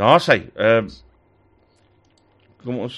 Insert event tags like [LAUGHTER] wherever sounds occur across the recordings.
Daar's hy. Ehm uh, kom ons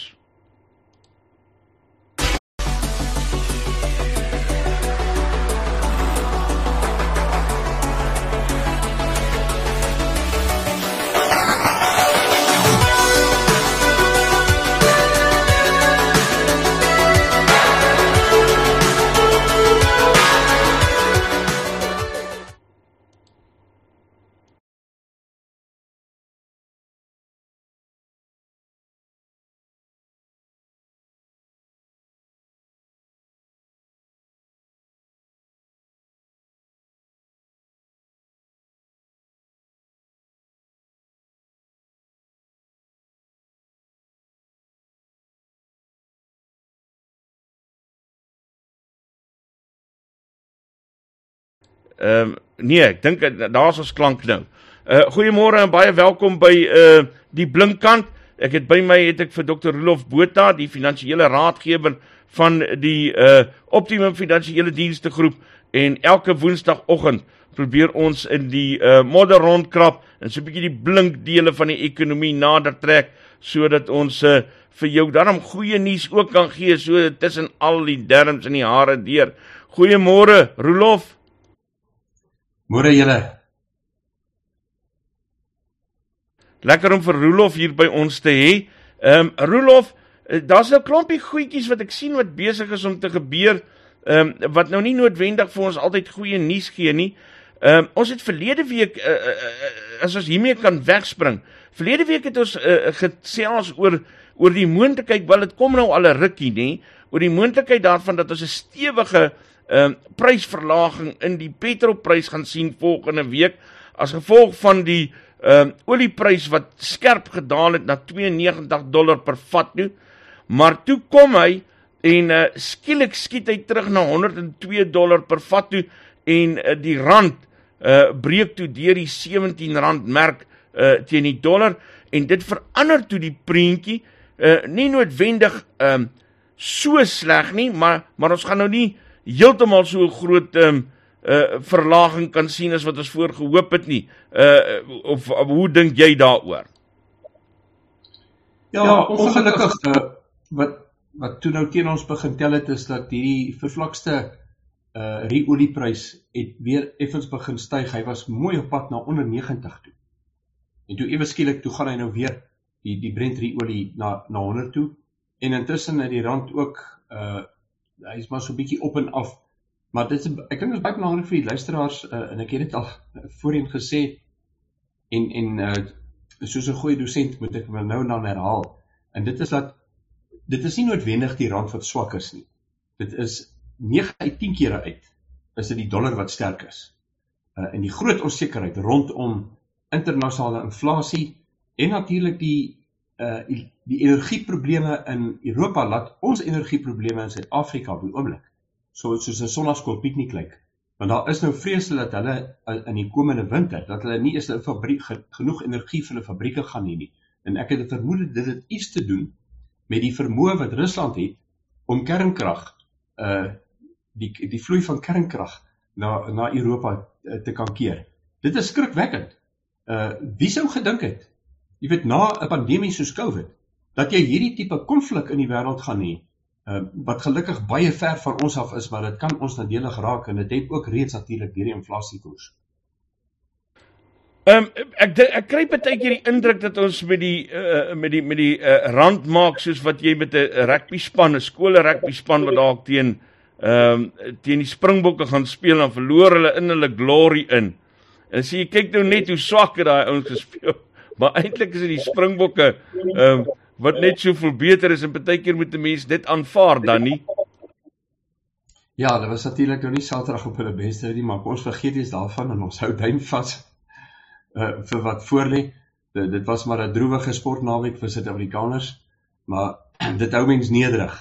Ehm um, nee, ek dink daar's ons klank nou. Uh goeiemôre en baie welkom by uh die Blinkkant. Ek het by my het ek vir Dr. Rolof Botha, die finansiële raadgewer van die uh Optimum Finansiële Dienste Groep en elke woensdagoggend probeer ons in die uh modder rondkrap en so 'n bietjie die blink dele van die ekonomie nader trek sodat ons uh vir jou daarom goeie nuus ook kan gee so tussen al die derms en die hare deur. Goeiemôre Rolof. Môre julle. Lekker om vir Rolof hier by ons te hê. Ehm um, Rolof, eh, daar's 'n klompie goedjies wat ek sien wat besig is om te gebeur. Ehm um, wat nou nie noodwendig vir ons altyd goeie nuus gee nie. Ehm um, ons het verlede week uh, uh, uh, as ons hiermee kan wegspring. Verlede week het ons uh, gesels oor oor die moontlikheid, wel dit kom nou al 'n rukkie nê, oor die moontlikheid daarvan dat ons 'n stewige ehm uh, prysverlaging in die petrolprys gaan sien volgende week as gevolg van die ehm uh, olieprys wat skerp gedaal het na 92 dollar per vat nou. Maar toe kom hy en uh, skielik skiet hy terug na 102 dollar per vat toe en uh, die rand uh breek toe deur die 17 rand merk uh teen die dollar en dit verander toe die prentjie uh nie noodwendig um, so sleg nie maar maar ons gaan nou nie heeltemal so 'n groot um, uh verlaging kan sien as wat ons voorgehoop het nie. Uh of, of hoe dink jy daaroor? Ja, ja ongelukkig uh, wat wat toe nou teen ons begin tel het is dat hierdie vervlakste uh rie-olieprys het weer effens begin styg. Hy was mooi op pad na onder 90 toe. En toe ewe skielik toe gaan hy nou weer die die Brent rie-olie na na 100 toe. En intussen het die rand ook uh hy is maar so 'n bietjie op en af. Maar dit is ek dink dit is baie belangrik vir die luisteraars uh, en ek het dit al voorheen gesê en en uh, soos 'n goeie dosent moet ek nou en dan herhaal. En dit is dat dit is nie noodwendig die rand wat swak is nie. Dit is 9 uit 10 kere uit is dit die dollar wat sterk is. Uh, en die groot onsekerheid rondom internasionale inflasie en natuurlik die uh die, die energieprobleme in Europa laat ons energieprobleme in Suid-Afrika op die oomblik so soos 'n sonnaskool piknik lyk. Want daar is nou vrese dat hulle uh, in die komende winter dat hulle nie eens 'n fabriek genoeg energie vir hulle fabrieke gaan hê nie. En ek het 'n vermoede dit het iets te doen met die vermoë wat Rusland het om kernkrag uh die die vloei van kernkrag na na Europa te kan keer. Dit is skrikwekkend. Uh wie sou gedink het jy weet na 'n pandemie soos COVID dat jy hierdie tipe konflik in die wêreld gaan hê uh, wat gelukkig baie ver van ons af is maar dit kan ons nadelig raak en dit het ook reeds natuurlik deur die inflasiekoers. Ehm um, ek ek kry baie keer die indruk dat ons met die uh, met die met die uh, rand maak soos wat jy met 'n rugby span, 'n skole rugby span wat dalk teen ehm um, teen die Springbokke gaan speel en verloor hulle in hulle glory in. En as jy kyk nou net hoe swak het daai ouens gespeel [LAUGHS] maar eintlik is dit die springbokke ehm uh, wat net soveel beter is en baie keer moet 'n mens dit aanvaar dan nie. Ja, dit was natuurlik nou nie Saterdag op hulle beste nie, maar ons vergeet eens daarvan en ons hou duim vas uh vir wat voor lê. Dit, dit was maar 'n droewige sportnaweek vir Suid-Afrikaners, maar [CLEARS THROAT] dit hou mens nederig.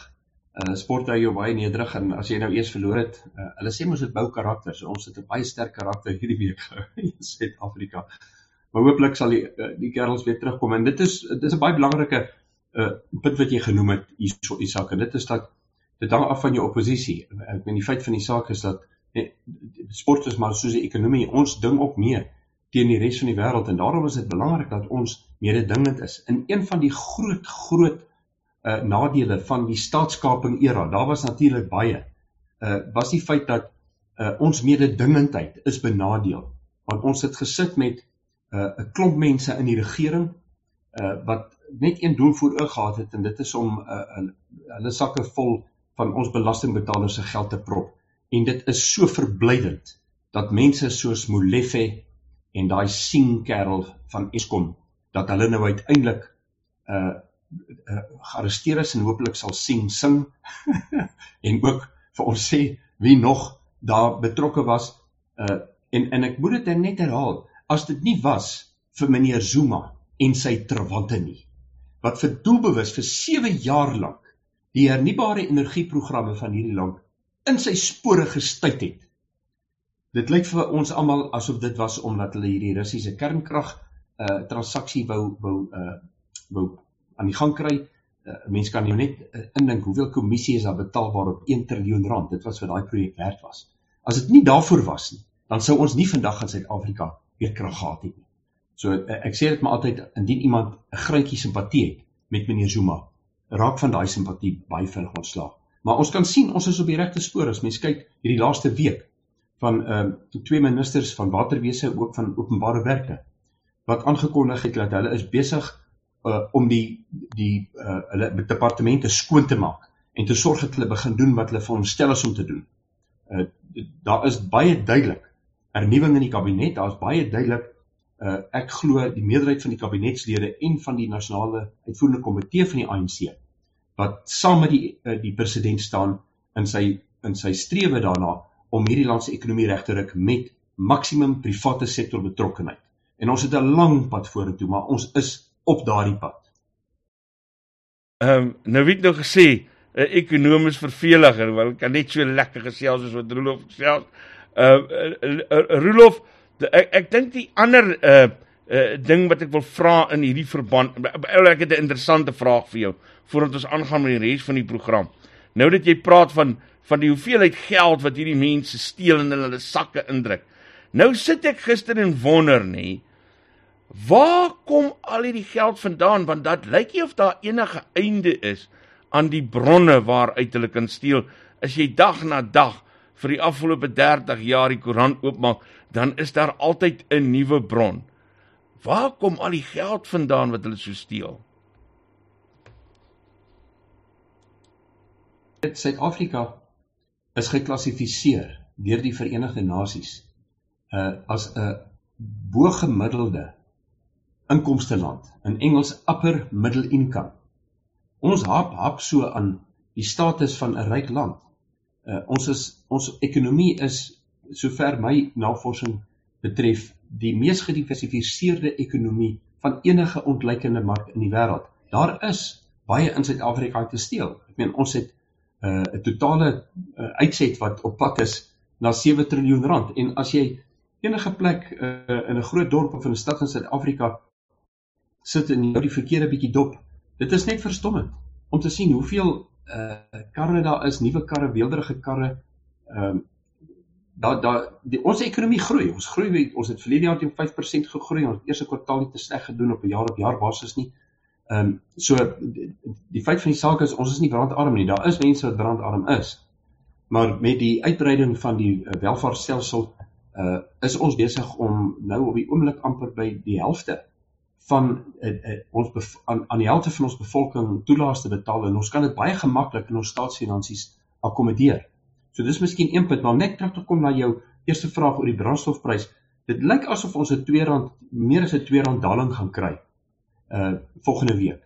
Uh sport hou jou baie nederig en as jy nou eers verloor het, uh, hulle sê mos dit bou karakter. So ons het 'n baie sterk karakter hierdie week [LAUGHS] in Suid-Afrika. Maar hooplik sal die eh, die kerels weer terugkom en dit is dit is 'n baie belangrike uh punt wat jy genoem het hierso Isak en dit is dat dit hang af van jou oppositie. Ek meen die feit van die saak is dat nee, sport is maar soos die ekonomie. Ons ding op mee teen die res van die wêreld en daarom is dit belangrik dat ons mededingend is. In een van die groot groot uh nadele van die staatskaping era, daar was natuurlik baie uh was die feit dat uh ons mededingendheid is benadeel. Want ons het gesit met uh 'n klomp mense in die regering uh wat net een doel voor oog gehad het en dit is om uh hulle sakke vol van ons belastingbetalers se geld te prop. En dit is so verblydend dat mense soos Molefe en daai sing kerel van Eskom dat hulle nou uiteindelik uh, uh gearresteer is en hopelik sal sing sing [LAUGHS] en ook vir ons sê wie nog daar betrokke was uh en en ek moet dit net herhaal as dit nie was vir meneer Zuma en sy trawante nie wat vir doelbewus vir 7 jaar lank die hernubare energieprogramme van hierdie land in sy spore gestuit het Dit lyk vir ons almal asof dit was omdat hulle hierdie Russiese kernkrag uh transaksie wou wou uh wou aan die gang kry. Uh, Mense kan jou net uh, indink hoeveel kommissie is daar betaalbaar op 1 trilljoen rand. Dit was vir daai projek werd was. As dit nie daarvoor was nie, dan sou ons nie vandag in Suid-Afrika weer krag gehad het nie. So uh, ek sê dit maar altyd indien iemand 'n greintjie simpatie het met meneer Zuma, raak van daai simpatie baie vinnig ontslaag. Maar ons kan sien ons is op die regte spoor as mens kyk hierdie laaste week van ehm uh, twee ministers van waterwese ook van openbare werke wat aangekondig het dat hulle is besig uh, om die die uh, hulle departemente skoon te maak en te sorg dat hulle begin doen wat hulle veronderstel is om te doen. Uh, daar is baie duidelik hernuwing in die kabinet, daar is baie duidelik uh, ek glo die meerderheid van die kabinetslede en van die nasionale uitvoerende komitee van die ANC wat saam met die uh, die president staan in sy in sy strewe daarna om hierdie land se ekonomie reg te ruk met maksimum private sektor betrokkenheid. En ons het 'n lang pad vorentoe, maar ons is op daardie pad. Ehm um, nou weet nou gesê 'n ekonom is verveliger, want kan net so lekker gesels soos wat Rolof gesels. Ehm uh, uh, Rolof, ek ek dink die ander uh uh ding wat ek wil vra in hierdie verband, ek het 'n interessante vraag vir jou voordat ons aangaan met die res van die program. Nou dat jy praat van van die hoeveelheid geld wat hierdie mense steel en in hulle sakke indruk. Nou sit ek gister en wonder nê, waar kom al hierdie geld vandaan want dat lyk nie of daar enige einde is aan die bronne waaruit hulle kan steel. As jy dag na dag vir die afgelope 30 jaar die koerant oopmaak, dan is daar altyd 'n nuwe bron. Waar kom al die geld vandaan wat hulle so steel? Dit Suid-Afrika is geklassifiseer deur die Verenigde Nasies uh as 'n bo-gemiddelde inkomste land, in Engels upper middle income. Ons hap hap so aan die status van 'n ryk land. Uh ons is ons ekonomie is sover my navorsing betref die mees gediversifiseerde ekonomie van enige ontleikende mark in die wêreld. Daar is baie in Suid-Afrika te steel. Ek meen ons het uh, 'n totale uh, uitset wat op pad is na 7 trilljoen rand en as jy enige plek uh, in 'n groot dorp of in 'n stad in Suid-Afrika sit en jy die verkeerde bietjie dop dit is net verstommend om te sien hoeveel uh, karre daar is nuwe karre weelderige karre ehm uh, daar daar die ons ekonomie groei ons groei ons het verlede jaar teen 5% gegroei ons eerste kwartaal het te sleg gedoen op 'n jaar op jaar basis nie Ehm um, so die, die feit van die saak is ons is nie brandarm nie. Daar is mense wat brandarm is. Maar met die uitbreiding van die uh, welvaartstelsel uh is ons besig om nou op die oomblik amper by die helfte van uh, uh, ons aan, aan die helfte van ons bevolking toelaas te betaal en ons kan dit baie gemaklik in ons staatsfinansies akkommodeer. So dis miskien een punt, maar net terug te kom na jou eerste vraag oor die brandstofprys. Dit lyk asof ons 'n R2 meer as 'n R2 daling gaan kry uh volgende week.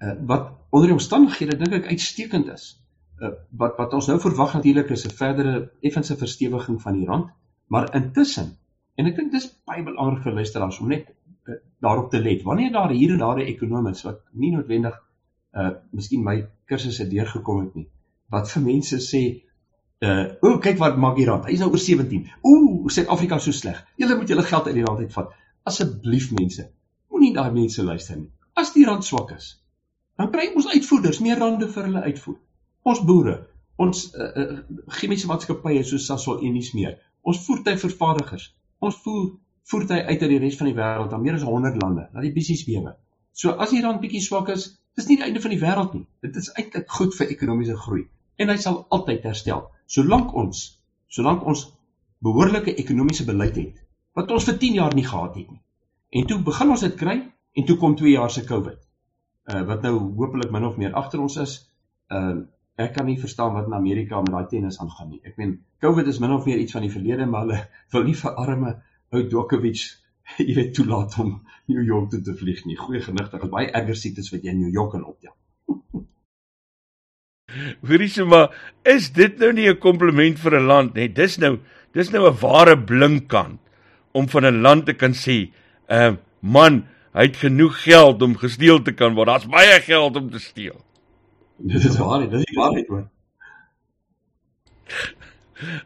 Uh wat onder die omstandighede dink ek uitstekend is. Uh wat wat ons nou verwag natuurlik is 'n verdere effense verstewiging van die rand, maar intussen en ek dink dis baie belangrik vir luisteraars om net daarop te let. Wanneer daar hier en daar 'n ekonom is wat nie noodwendig uh miskien my kursusse deurgekom het nie, wat vir mense sê uh o kyk wat maak die rand. Hy is nou oor 17. Ooh, Suid-Afrika so sleg. Julle moet julle geld uit die rand uitvat. Asseblief mense, moenie daai mense luister nie. As die rand swak is, dan kry ons uitvoerders meer rande vir hulle uitvoer. Ons boere, ons uh, uh, chemiese maatskappye soos Sasol en nie meer. Ons voertuigvervaardigers, ons voer voertuie uit uit die res van die wêreld, dan meer as 100 lande. Laat die bisies bewe. So as die rand bietjie swak is, dis nie die einde van die wêreld nie. Dit is eintlik goed vir ekonomiese groei en hy sal altyd herstel. Solank ons solank ons behoorlike ekonomiese beleid het wat ons vir 10 jaar nie gehad het nie. En toe begin ons dit kry en toe kom 2 jaar se COVID. Uh wat nou hopelik min of meer agter ons is. Uh ek kan nie verstaan wat in Amerika met daai tennis aangaan nie. Ek meen COVID is min of meer iets van die verlede, maar hulle [LAUGHS] wil nie vir arme ou Djokovic [LAUGHS] jy weet toelaat om New York toe te vlieg nie. Goeie genigtig, baie erger siektes wat jy in New York kan optel. [LAUGHS] Hoorie se maar, is dit nou nie 'n kompliment vir 'n land nie? Dis nou, dis nou 'n ware blinkkant om van 'n land te kan sê, "Uh man, hy het genoeg geld om gesteel te kan word. Daar's baie geld om te steel." Dit is waar, dit is waarheid hoor.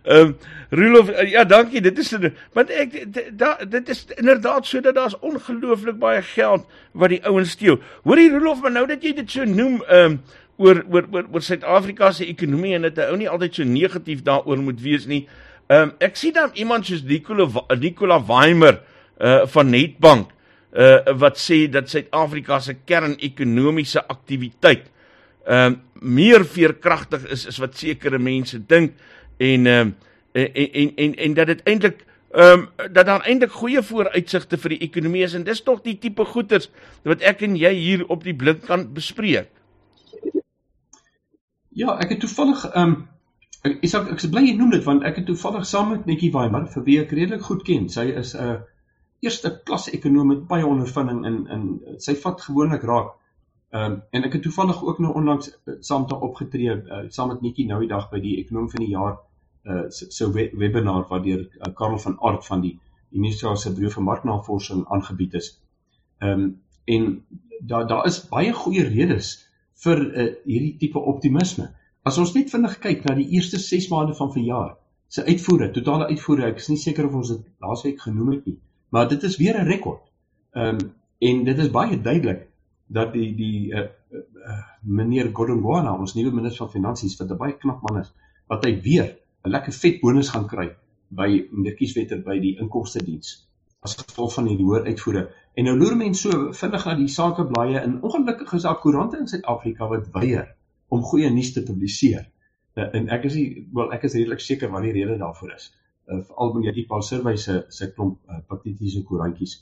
Ehm um, Rolof ja dankie dit is want ek da, dit is inderdaad so dat daar's ongelooflik baie geld wat die ouens steel. Hoorie Rolof maar nou dat jy dit so noem ehm um, oor oor oor oor Suid-Afrika se ekonomie en dit ou nie altyd so negatief daaroor moet wees nie. Ehm um, ek sien dan iemand soos Nicola Nicola Weimer uh van Netbank uh wat sê dat Suid-Afrika se kernekonomiese aktiwiteit ehm um, meer veerkragtig is as wat sekere mense dink en ehm en, en en en dat dit eintlik ehm um, dat daar eintlik goeie vooruitsigte vir die ekonomie is en dis tog die tipe goeders wat ek en jy hier op die blinkkant bespreek. Ja, ek het toevallig ehm um, ek ek ek is bly jy noem dit want ek het toevallig saam met Netjie Weimer vir wie ek redelik goed ken. Sy is 'n uh, eerste klas ekonom met baie ondervinding in in sy vat gewoonlik raak. Ehm um, en ek het toevallig ook nou onlangs uh, saam te opgetree uh, saam met Netjie nou die dag by die ekonom van die jaar uh so we webinar wat deur uh, Karel van Aart van die Universiteit se Bureau vir Marknavorsing aangebied is. Ehm um, en daar daar is baie goeie redes vir uh, hierdie tipe optimisme. As ons net vinnig kyk na die eerste 6 maande van verjaar, se uitvoere, totale uitvoere, ek is nie seker of ons dit laasweek genoem het nie, maar dit is weer 'n rekord. Ehm um, en dit is baie duidelik dat die die uh, uh, meneer Godongwana, ons nuwe minister van finansies wat 'n baie knap man is, wat hy weer 'n lekker vet bonus gaan kry by meneer Kieswetter by die inkomste diens as gevolg van hierdie hoër uitvoere. En nou loer mense so vinnig na die sakeblaaie in ongelukkig is daar koerante in Suid-Afrika wat weier om goeie nuus te publiseer. Uh, en ek is nie wel ek is redelik seker wat die rede daarvoor is. Uh, Veral wanneer jy Paul Survey se se klomp uh, patetiese koerantjies.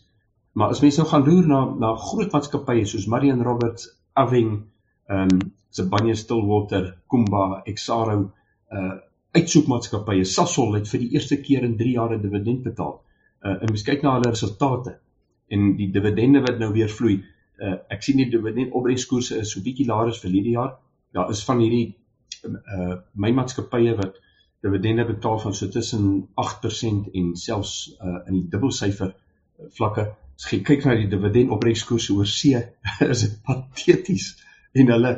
Maar as mense nou gaan loer na na groot maatskappye soos Marion Roberts, Aving, ehm um, Sibanye Stillwater, Kumba, Exxaro, uh uitsoekmaatskappye, Sasol het vir die eerste keer in 3 jaar 'n dividend betaal. Uh en mens kyk na hulle resultate en die dividende wat nou weer vloei. Uh ek sien die dividend opbrengskoerse is so bietjie laer as verlede jaar. Daar is van hierdie uh my maatskappye wat dividende betaal van so tussen 8% en selfs uh in die dubbelsyfer vlakke. As jy kyk na die dividend opbrengskoerse oor see, [LAUGHS] is dit pateties. En hulle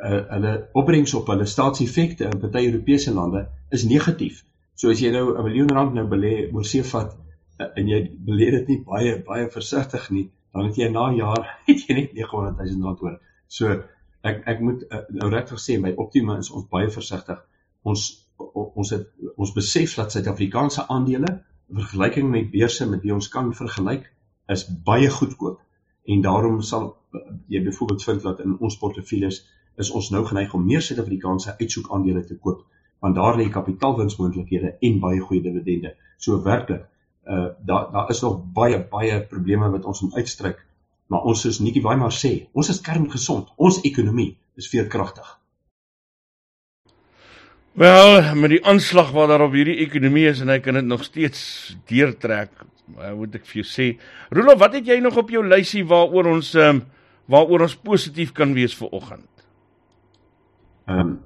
uh hulle opbrengs op hulle staatseffekte in party Europese lande is negatief. So as jy nou 'n miljoen rand nou belê oor see vat en jy beleer dit nie baie baie versigtig nie, dan het jy na jaar [LAUGHS] het jy net 900 000 rand oor. So ek ek moet uh, nou regtig sê by Optima is ons baie versigtig. Ons ons het ons besef dat Suid-Afrikaanse aandele in vergelyking met beurse met wie ons kan vergelyk is baie goedkoop en daarom sal uh, jy byvoorbeeld vind dat in ons portefeuilles is ons nou geneig om meer Suid-Afrikaanse uitsoek aandele te koop want daar lê kapitaalwinsmoontlikhede en baie goeie dividende. So werklik uh daar daar is nog baie baie probleme wat ons moet uitstryk. Maar ons soos Nikki Weimar sê, ons is kerngesond. Ons ekonomie is veerkragtig. Wel, met die aanslag wat daar op hierdie ekonomie is en hy kan dit nog steeds deurtrek, uh, moet ek vir jou sê. Rolof, wat het jy nog op jou lysie waaroor ons um, waaroor ons positief kan wees vir oggend? Ehm um,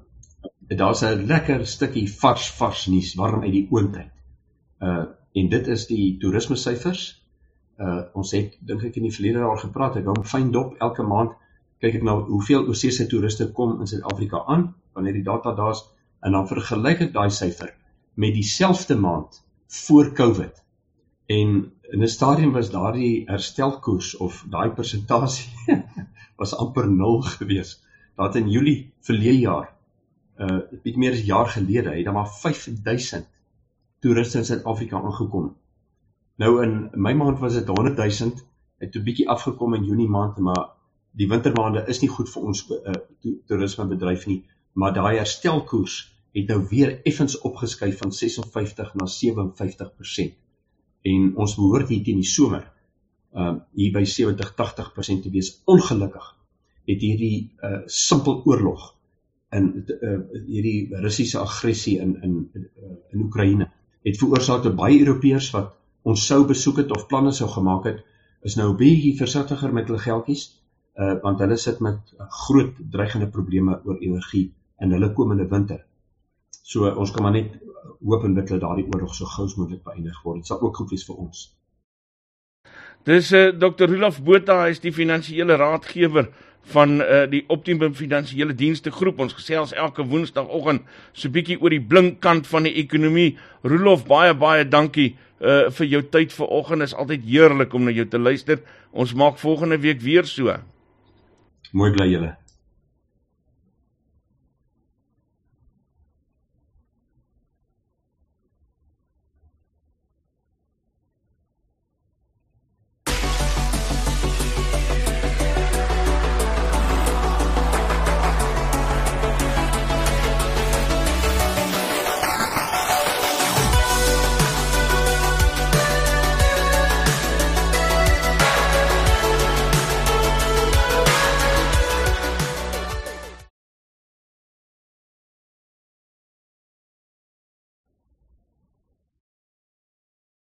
daar's 'n lekker stukkie vars vars nuus warm uit die oondheid. Uh en dit is die toerisme syfers. Uh ons het dink ek in die verlede daar gepraat, ek hou fyn dop elke maand kyk ek nou hoeveel oorsese toeriste kom in Suid-Afrika aan wanneer die data daar's en dan vergelyk ek daai syfer met dieselfde maand voor Covid. En in 'n stadium was daardie herstelkoers of daai persentasie [LAUGHS] was amper 0 gewees. Dat in Julie verlede jaar uh bietjie meer as 'n jaar gelede het daar maar 5000 toeriste in Suid-Afrika aangekom. Nou in my maand was dit 100 000, het 'n bietjie afgekom in Junie maand, maar die wintermaande is nie goed vir ons uh, toerismebedryf nie, maar daai herstelkoers het nou weer effens opgeskuif van 56 na 57% en ons behoort hier teen die somer um hier by 70-80% te wees. Ongelukkig het hierdie uh simpel oorlog in uh, hierdie Russiese aggressie in in uh, in Oekraïne het veroorsaak dat baie Europeërs wat ons sou besoek het of planne sou gemaak het, is nou bietjie versigtiger met hulle geldjies uh want hulle sit met groot dreigende probleme oor energie in hulle komende winter. So ons kan maar net hoop en bid dat daardie oorlog so gou as moontlik beëindig word. Dit sal ook goed wees vir ons. Dis uh, Dr. Rolof Botha, hy is die finansiële raadgewer van uh, die Optimum Finansiële Dienste Groep. Ons gesels elke Woensdagoggend so bietjie oor die blink kant van die ekonomie. Rolof, baie baie dankie uh, vir jou tyd vanoggend. Is altyd heerlik om na jou te luister. Ons maak volgende week weer so. Mooi bly julle.